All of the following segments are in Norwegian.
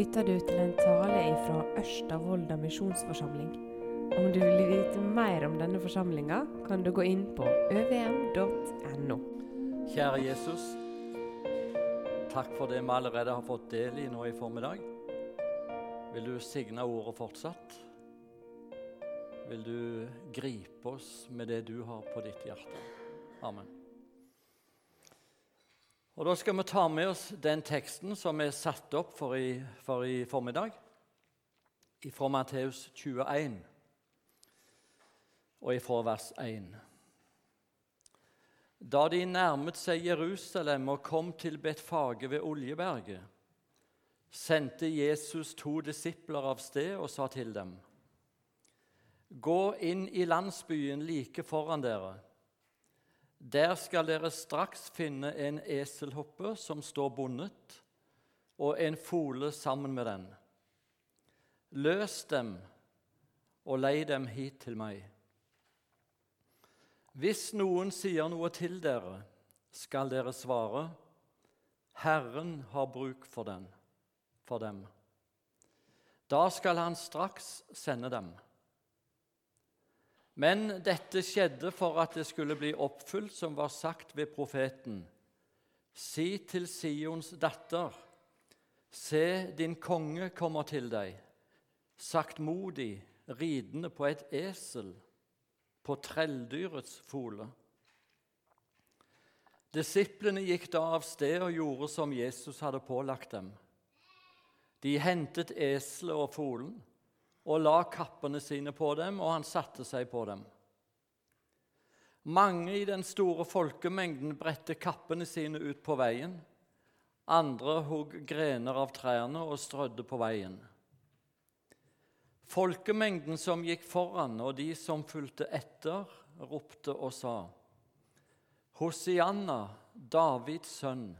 lytter du til en tale fra Ørsta misjonsforsamling. Om du vil vite mer om denne forsamlinga, kan du gå inn på øvm.no. Kjære Jesus. Takk for det vi allerede har fått del i nå i formiddag. Vil du signe ordet fortsatt? Vil du gripe oss med det du har på ditt hjerte? Amen. Og Da skal vi ta med oss den teksten som er satt opp for i, for i formiddag, fra Matteus 21 og ifra vers 1. Da de nærmet seg Jerusalem og kom til Betfage ved Oljeberget, sendte Jesus to disipler av sted og sa til dem.: Gå inn i landsbyen like foran dere. Der skal dere straks finne en eselhoppe som står bundet, og en fole sammen med den. Løs dem og lei dem hit til meg. Hvis noen sier noe til dere, skal dere svare, Herren har bruk for, den, for dem. Da skal han straks sende dem. Men dette skjedde for at det skulle bli oppfylt som var sagt ved profeten. Si til Sions datter, se, din konge kommer til deg, saktmodig, ridende på et esel, på trelldyrets fole. Disiplene gikk da av sted og gjorde som Jesus hadde pålagt dem. De hentet eselet og folen og la kappene sine på dem, og han satte seg på dem. Mange i den store folkemengden bredte kappene sine ut på veien. Andre hogg grener av trærne og strødde på veien. Folkemengden som gikk foran, og de som fulgte etter, ropte og sa:" Hosianna, Davids sønn.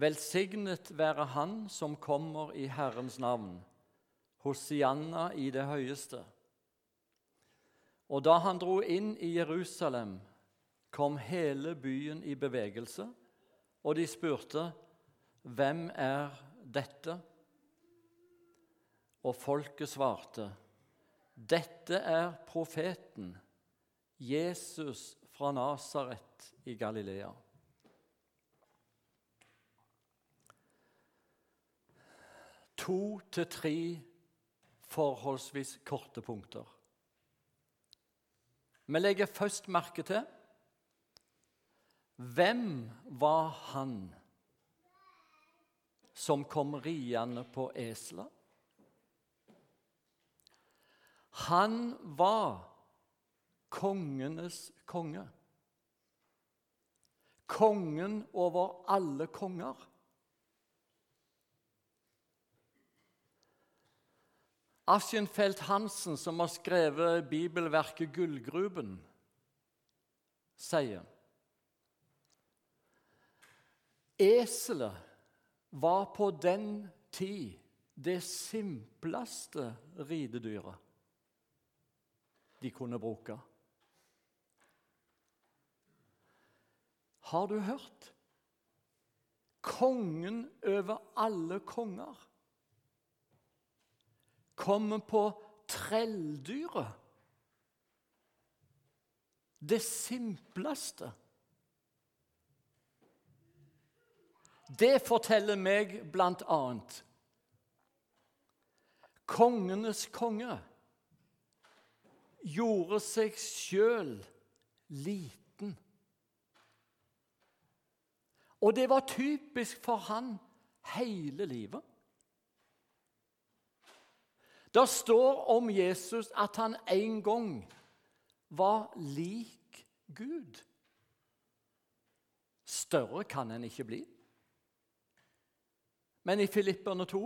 Velsignet være Han som kommer i Herrens navn. Hosianna i det høyeste. Og da han dro inn i Jerusalem, kom hele byen i bevegelse, og de spurte, 'Hvem er dette?' Og folket svarte, 'Dette er profeten, Jesus fra Nasaret i Galilea.' To til tre forholdsvis korte punkter. Vi legger først merke til hvem var han som kom riende på esla? Han var kongenes konge. Kongen over alle konger. Aschenfeldt Hansen, som har skrevet bibelverket 'Gullgruben', sier Eselet var på den tid det simpleste ridedyret de kunne bruke. Har du hørt? Kongen over alle konger kommer på trelldyret. Det simpleste. Det forteller meg blant annet Kongenes konge gjorde seg sjøl liten. Og det var typisk for han hele livet. Det står om Jesus at han en gang var lik Gud. Større kan en ikke bli. Men i Filipperne 2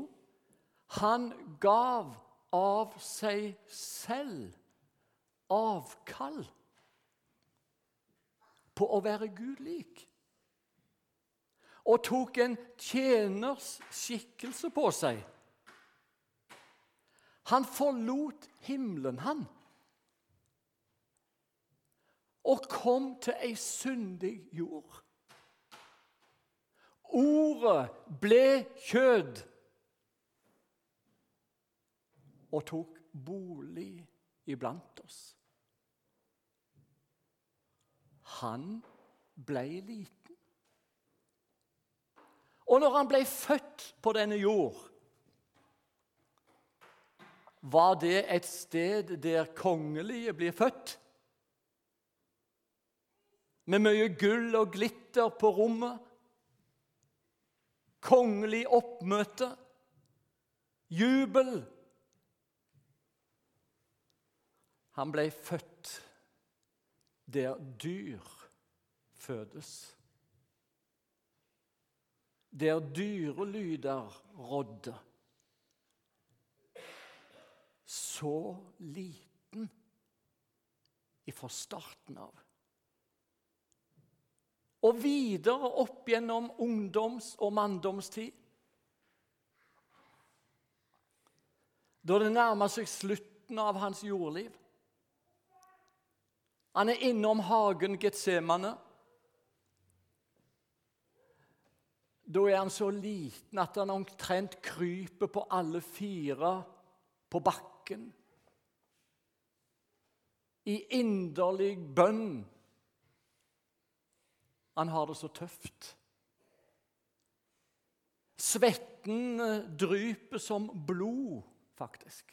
han gav av seg selv avkall på å være Gud lik. Og tok en tjeners skikkelse på seg han forlot himmelen, han. Og kom til ei syndig jord. Ordet ble kjød og tok bolig iblant oss. Han ble liten. Og når han ble født på denne jord, var det et sted der kongelige blir født? Med mye gull og glitter på rommet? Kongelig oppmøte? Jubel? Han ble født der dyr fødes. Der dyrelyder rådde. Så liten ifra starten av. Og videre opp gjennom ungdoms- og manndomstid. Da det nærmer seg slutten av hans jordliv. Han er innom hagen Getsemane. Da er han så liten at han omtrent kryper på alle fire på bakken. I inderlig bønn. Han har det så tøft. Svetten dryper som blod, faktisk.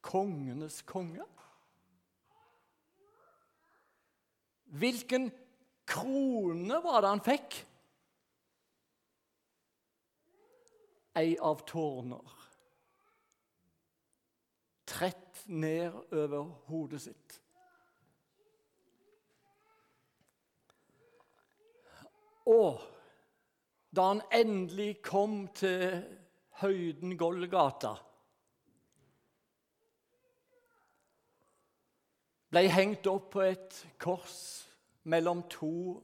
Kongenes konge. Hvilken krone var det han fikk? Ei av tårner. Trett ned over hodet sitt. Og da han endelig kom til høyden Golgata ble hengt opp på et kors mellom to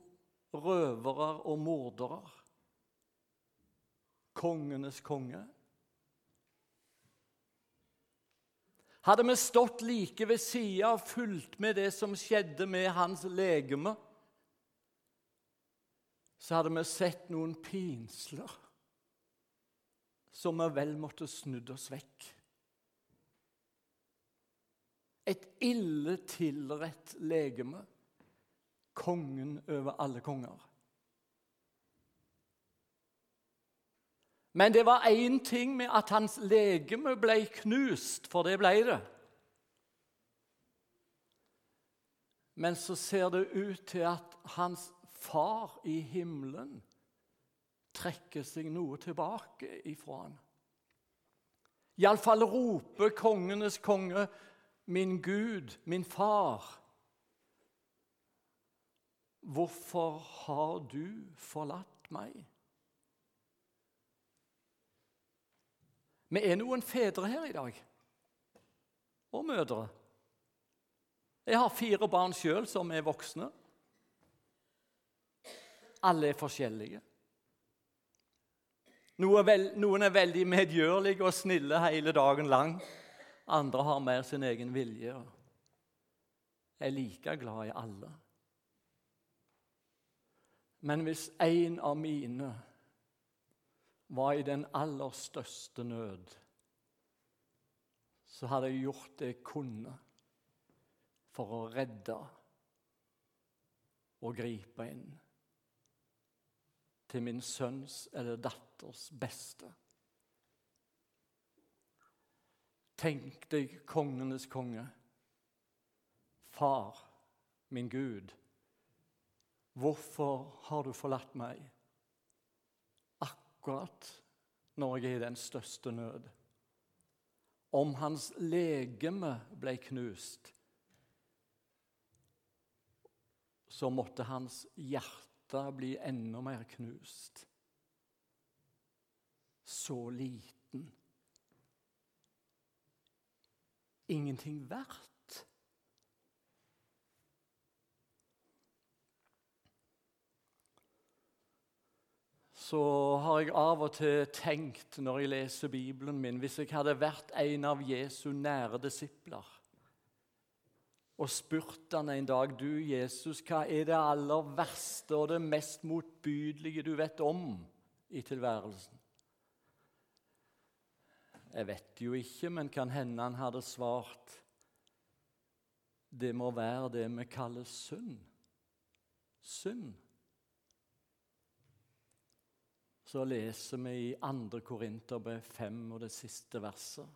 røvere og mordere. Kongenes konge. Hadde vi stått like ved sida og fulgt med det som skjedde med hans legeme, så hadde vi sett noen pinsler som vi vel måtte snudd oss vekk. Et ille tilrett legeme, kongen over alle konger. Men det var én ting med at hans legeme ble knust, for det ble det. Men så ser det ut til at hans far i himmelen trekker seg noe tilbake ifra ham. Iallfall roper kongenes konge, min Gud, min far. Hvorfor har du forlatt meg? Vi er noen fedre her i dag, og mødre. Jeg har fire barn sjøl som er voksne. Alle er forskjellige. Noen er veldig medgjørlige og snille hele dagen lang. Andre har mer sin egen vilje Jeg er like glad i alle. Men hvis en av mine var i den aller største nød, så hadde jeg gjort det jeg kunne for å redde og gripe inn til min sønns eller datters beste. Tenk deg kongenes konge, far, min Gud. Hvorfor har du forlatt meg akkurat når jeg er i den største nød? Om hans legeme ble knust, så måtte hans hjerte bli enda mer knust. Så liten ingenting verdt. Så har jeg av og til tenkt når jeg leser Bibelen min Hvis jeg hadde vært en av Jesu nære disipler og spurt han en dag du Jesus, hva er det aller verste og det mest motbydelige du vet om i tilværelsen? Jeg vet jo ikke, men kan hende han hadde svart det må være det vi kaller synd. Synd. Så leser vi i 2. Korinterbrev 5 og det siste verset.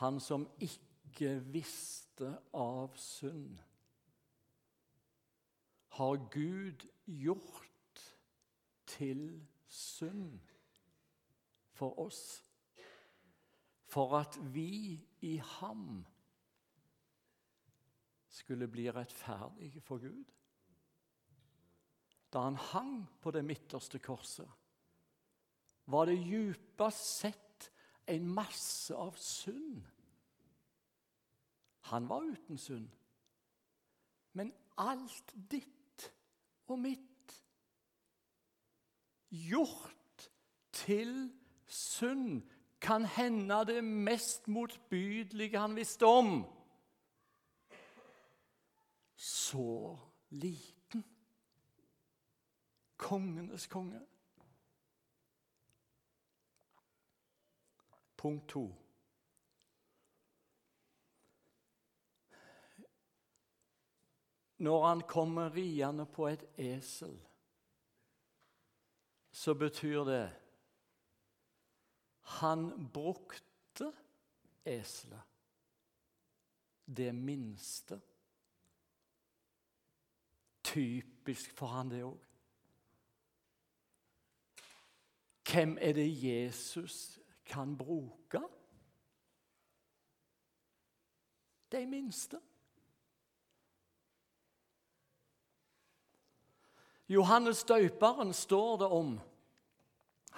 Han som ikke visste av synd, har Gud gjort til synd for oss, for at vi i ham skulle bli rettferdige for Gud. Da han hang på det midterste korset, var det djupest sett en masse av synd. Han var uten synd. Men alt ditt og mitt gjort til synd kan hende det mest motbydelige han visste om så liten. Kongenes konge. Punkt to. Når han kommer riende på et esel, så betyr det han brukte eselet, det minste. Typisk for han det òg. Hvem er det Jesus kan bruke? De minste. Johannes døperen står det om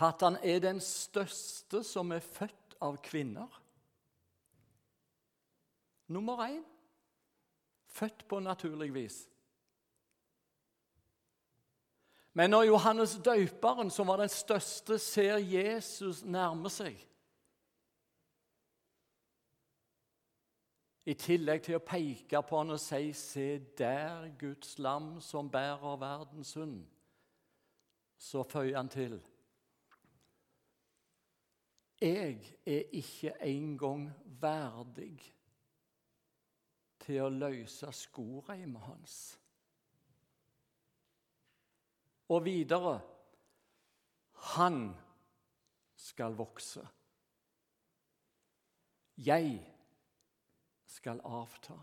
at han er den største som er født av kvinner. Nummer én født på naturlig vis. Men når Johannes døperen, som var den største, ser Jesus nærme seg I tillegg til å peke på han og si 'Se der, Guds lam som bærer verdens synd', så føyer han til Jeg er ikke engang verdig til å løse skoreimet hans. Og videre Han skal vokse. Jeg skal avta.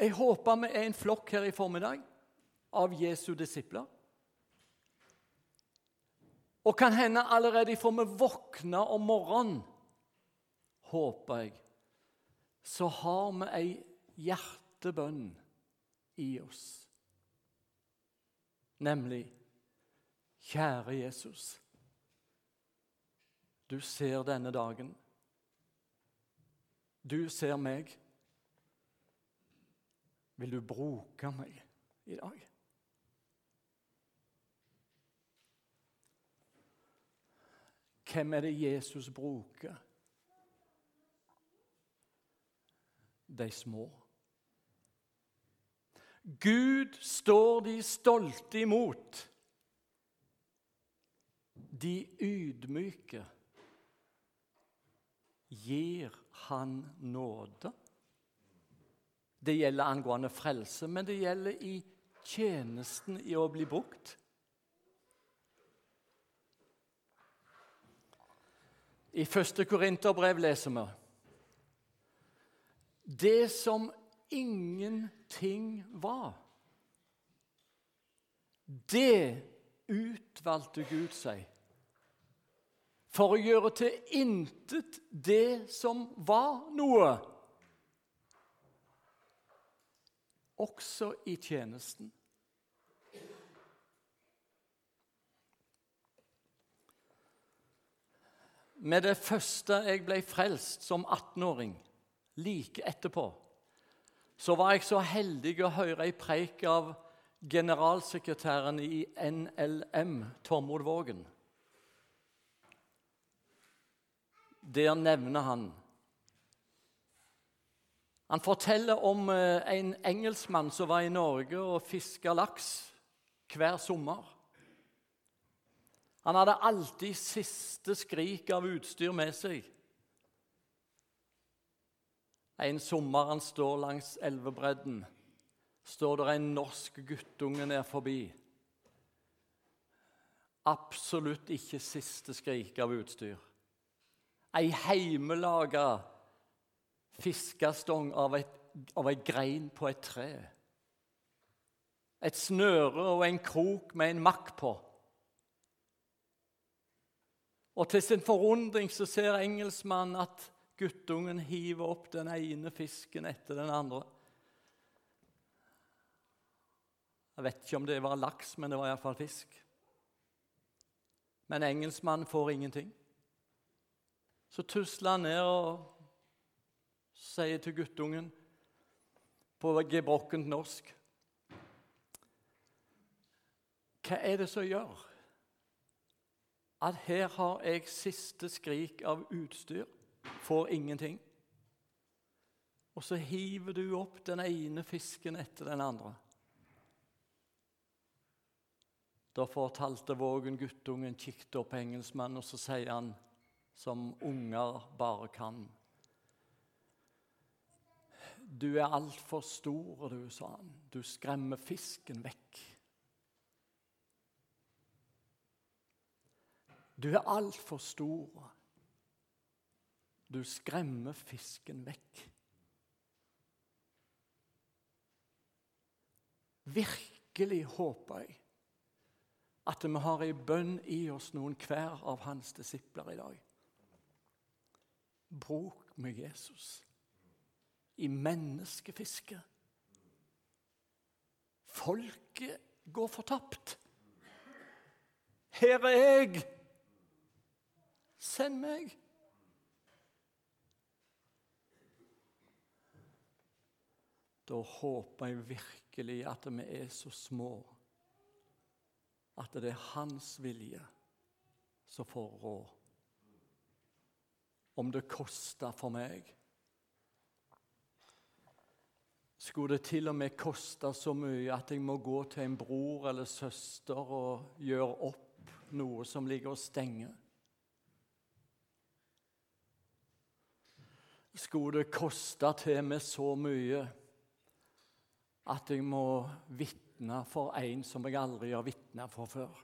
Jeg håper vi er en flokk her i formiddag av Jesu disipler. Og kan hende allerede ifra vi våkner om morgenen, håper jeg, så har vi ei hjertebønn i oss. Nemlig Kjære Jesus. Du ser denne dagen. Du ser meg. Vil du bruke meg i dag? Hvem er det Jesus bruker? De små. Gud står de stolte imot. De ydmyke gir han nåde. Det gjelder angående frelse, men det gjelder i tjenesten i å bli brukt. I første Korinterbrev leser vi det som ingenting var. Det utvalgte Gud seg for å gjøre til intet det som var noe, også i tjenesten. Med det første jeg ble frelst som 18-åring, like etterpå, så var jeg så heldig å høre ei preik av generalsekretæren i NLM, Tormod Vågen. Der nevner han Han forteller om eh, en engelskmann som var i Norge og fiska laks hver sommer. Han hadde alltid siste skrik av utstyr med seg. En sommer han står langs elvebredden, står der en norsk guttunge ned forbi. Absolutt ikke siste skrik av utstyr. Ei heimelaga fiskestong av, et, av ei grein på et tre. Et snøre og en krok med en makk på. Og til sin forundring så ser engelskmannen at guttungen hiver opp den ene fisken etter den andre. Jeg vet ikke om det var laks, men det var iallfall fisk. Men engelskmannen får ingenting. Så tusler han ned og sier til guttungen på gebrokkent norsk Hva er det som gjør at her har jeg siste skrik av utstyr, får ingenting? Og så hiver du opp den ene fisken etter den andre. Da fortalte Vågen guttungen, kikket opp engelskmannen, og så sier han, som unger bare kan Du er altfor stor, du, sa han. Du skremmer fisken vekk. Du er altfor stor. Du skremmer fisken vekk. Virkelig håper jeg at vi har ei bønn i oss, noen hver av hans disipler i dag. Bruk med Jesus i menneskefisket. Folket går fortapt. Her er jeg! Send meg! Da håper jeg virkelig at vi er så små at det er hans vilje som får råd. Om det koster for meg. Skulle det til og med koste så mye at jeg må gå til en bror eller søster og gjøre opp noe som ligger og stenger? skulle det koste til meg så mye at jeg må vitne for en som jeg aldri har vitna for før.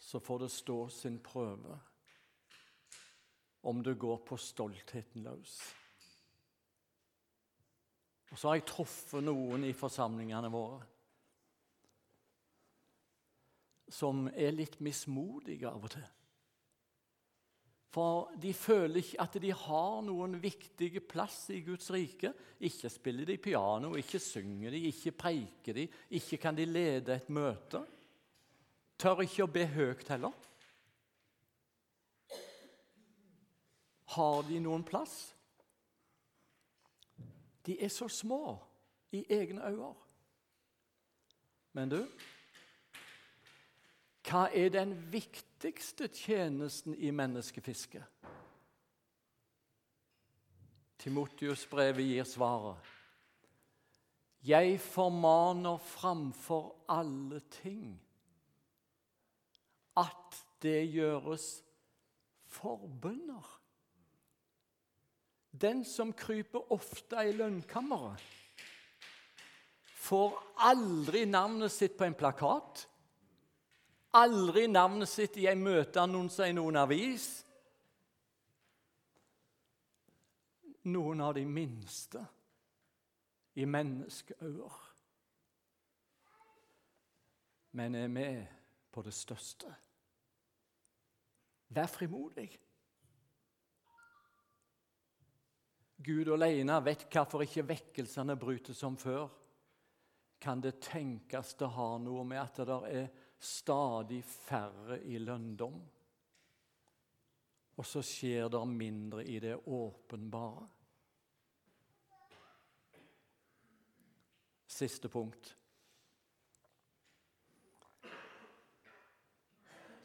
Så får det stå sin prøve om du går på stoltheten løs. Og så har jeg truffet noen i forsamlingene våre som er litt mismodige av og til. For de føler ikke at de har noen viktige plass i Guds rike. Ikke spiller de piano, ikke synger de, ikke preiker de, ikke kan de lede et møte. Tør ikke å be høyt heller. Har de noen plass? De er så små i egne øyne. Men du, hva er den viktigste tjenesten i menneskefisket? Timotius-brevet gir svaret. Jeg formaner framfor alle ting at det gjøres forbønner. Den som kryper ofte i lønnkammeret, får aldri navnet sitt på en plakat Aldri navnet sitt i en møteannonse i noen avis. Noen av de minste i menneskeøyne. Men er med på det største. Vær frimodig. Gud alene vet hvorfor ikke vekkelsene bryter som før. Kan det tenkes det har noe med at det er stadig færre i lønndom. Og så skjer det mindre i det åpenbare. Siste punkt.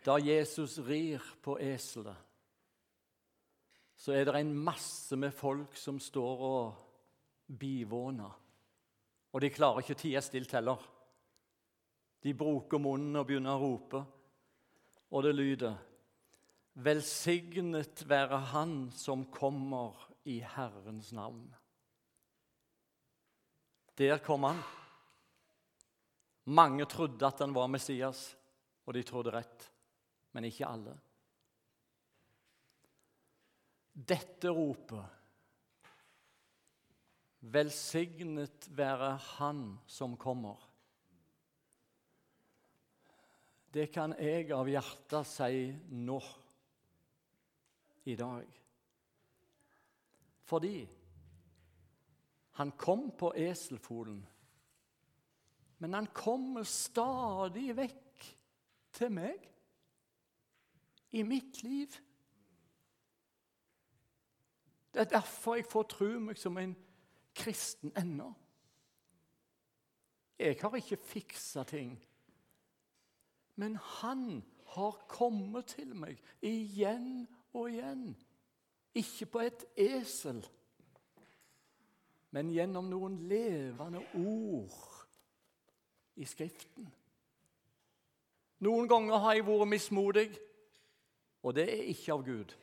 Da Jesus rir på eselet, så er det en masse med folk som står og bivåner. Og de klarer ikke å tie stilt heller. De bruker munnen og begynner å rope, og det lyder Velsignet være Han som kommer i Herrens navn. Der kom han. Mange trodde at han var Messias, og de trodde rett, men ikke alle. Dette ropet Velsignet være Han som kommer. Det kan jeg av hjertet si nå, i dag. Fordi han kom på eselfolen, men han kommer stadig vekk til meg i mitt liv. Det er derfor jeg får tro meg som en kristen ennå. Jeg har ikke fiksa ting. Men han har kommet til meg igjen og igjen. Ikke på et esel, men gjennom noen levende ord i Skriften. Noen ganger har jeg vært mismodig, og det er ikke av Gud.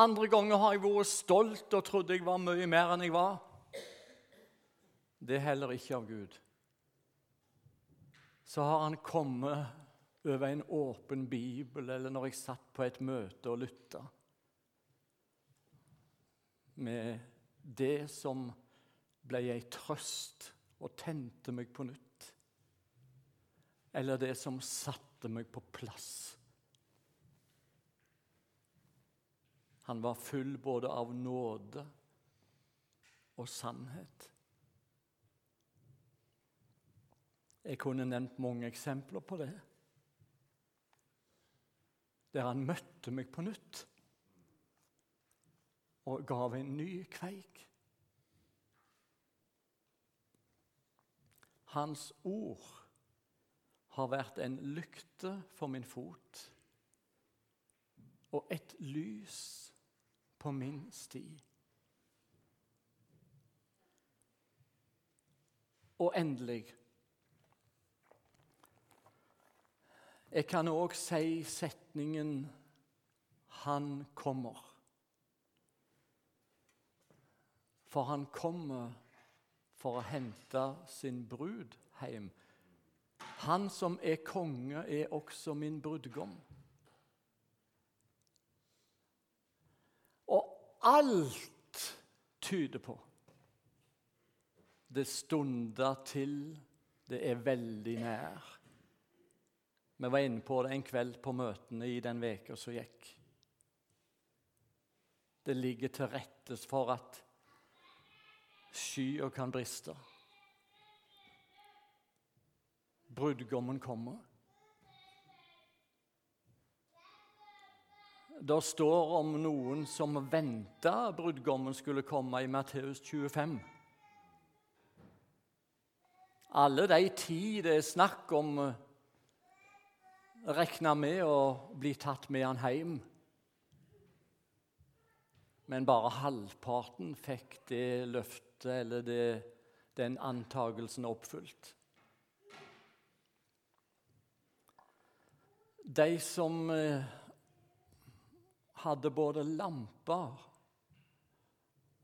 Andre ganger har jeg vært stolt og trodde jeg var mye mer enn jeg var. Det er heller ikke av Gud. Så har han kommet over en åpen bibel, eller når jeg satt på et møte og lytta, med det som ble ei trøst og tente meg på nytt, eller det som satte meg på plass. Han var full både av nåde og sannhet. Jeg kunne nevnt mange eksempler på det. Der han møtte meg på nytt og gav en ny kveik. Hans ord har vært en lykte for min fot og et lys på min sti. Og endelig Jeg kan òg si setningen 'Han kommer'. For han kommer for å hente sin brud hjem. Han som er konge, er også min brudgom. Og alt tyder på det stunder til, det er veldig nær. Vi var inne på det en kveld på møtene i den veka som gikk. Det ligger til rettes for at skya kan briste. Brudgommen kommer. Det står om noen som venta brudgommen skulle komme i Matteus 25. Alle de ti det er snakk om regna med å bli tatt med han hjem. Men bare halvparten fikk det løftet eller det, den antagelsen oppfylt. De som eh, hadde både lamper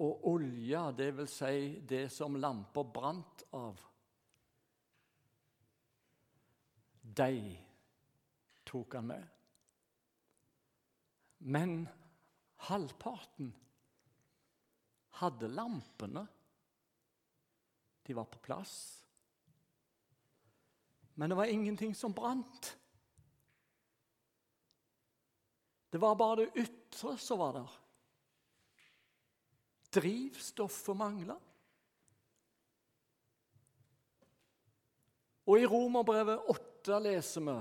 og olje, dvs. Si det som lamper brant av, de tok han med. Men halvparten hadde lampene. De var på plass. Men det var ingenting som brant. Det var bare det ytre som var der. Drivstoffet mangla. Og i Romerbrevet 8 leser vi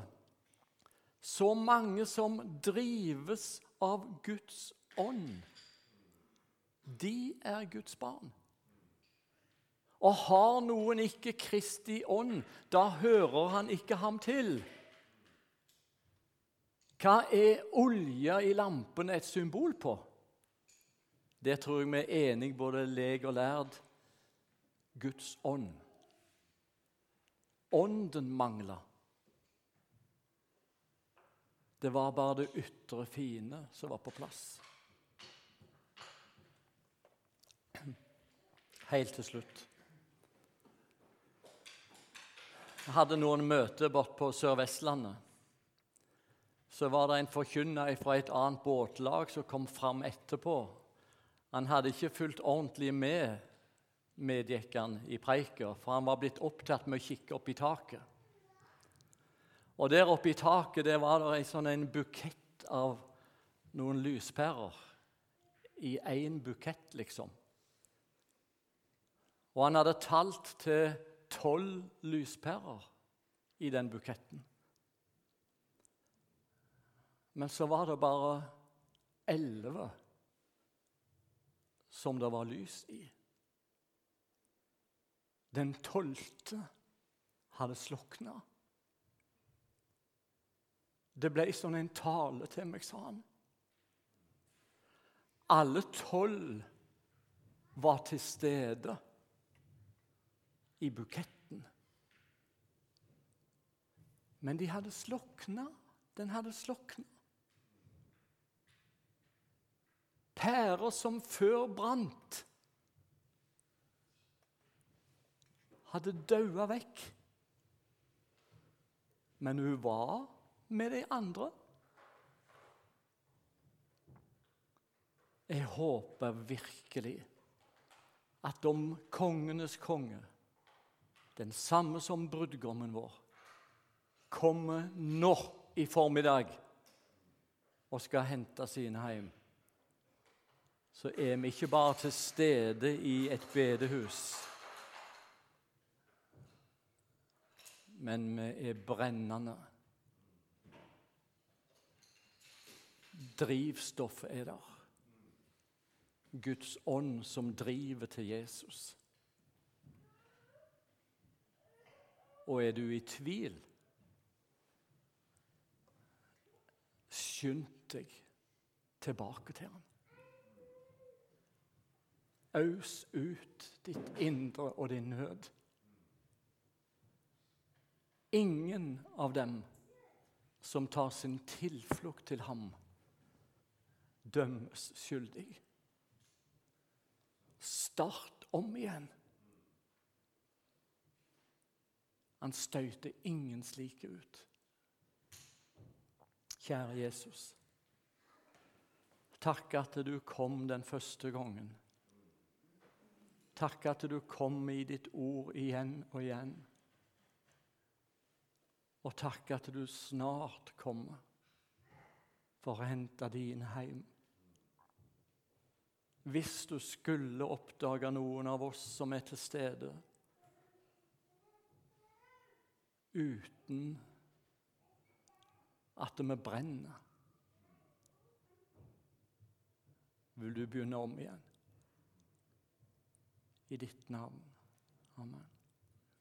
så mange som drives av Guds ånd, de er Guds barn. Og har noen ikke Kristi ånd, da hører han ikke ham til. Hva er olja i lampene et symbol på? Det tror jeg vi er enige, både leg og lærd. Guds ånd. ånden mangla. Det var bare det ytre fine som var på plass. Helt til slutt. Jeg hadde noen møter bort på Sør-Vestlandet. Så var det en forkynner fra et annet båtlag som kom fram etterpå. Han hadde ikke fulgt ordentlig med, medgikk han i preika, for han var blitt opptatt med å kikke opp i taket. Og der oppe i taket det var det en sånn en bukett av noen lyspærer. I én bukett, liksom. Og han hadde talt til tolv lyspærer i den buketten. Men så var det bare elleve som det var lys i. Den tolvte hadde slukna. Det ble sånn en tale til meg, sa han. Alle tolv var til stede i buketten. Men de hadde slokna. Den hadde slokna. Pærer som før brant, hadde daua vekk. Men hun var med de andre. Jeg håper virkelig at om kongenes konge den samme som brudgommen vår, kommer nå i formiddag og skal hente sine hjem, så er vi ikke bare til stede i et bedehus, men vi er brennende. Drivstoffet er der. Guds ånd som driver til Jesus. Og er du i tvil, skynd deg tilbake til ham. Aus ut ditt indre og din nød. Ingen av dem som tar sin tilflukt til ham, dømmes skyldig. Start om igjen. Han støyter ingen slike ut. Kjære Jesus. Takk at du kom den første gangen. Takk at du kom i ditt ord igjen og igjen. Og takk at du snart kommer for å hente dine hjem. Hvis du skulle oppdage noen av oss som er til stede, uten at vi brenner. Vil du begynne om igjen? I ditt navn. Amen.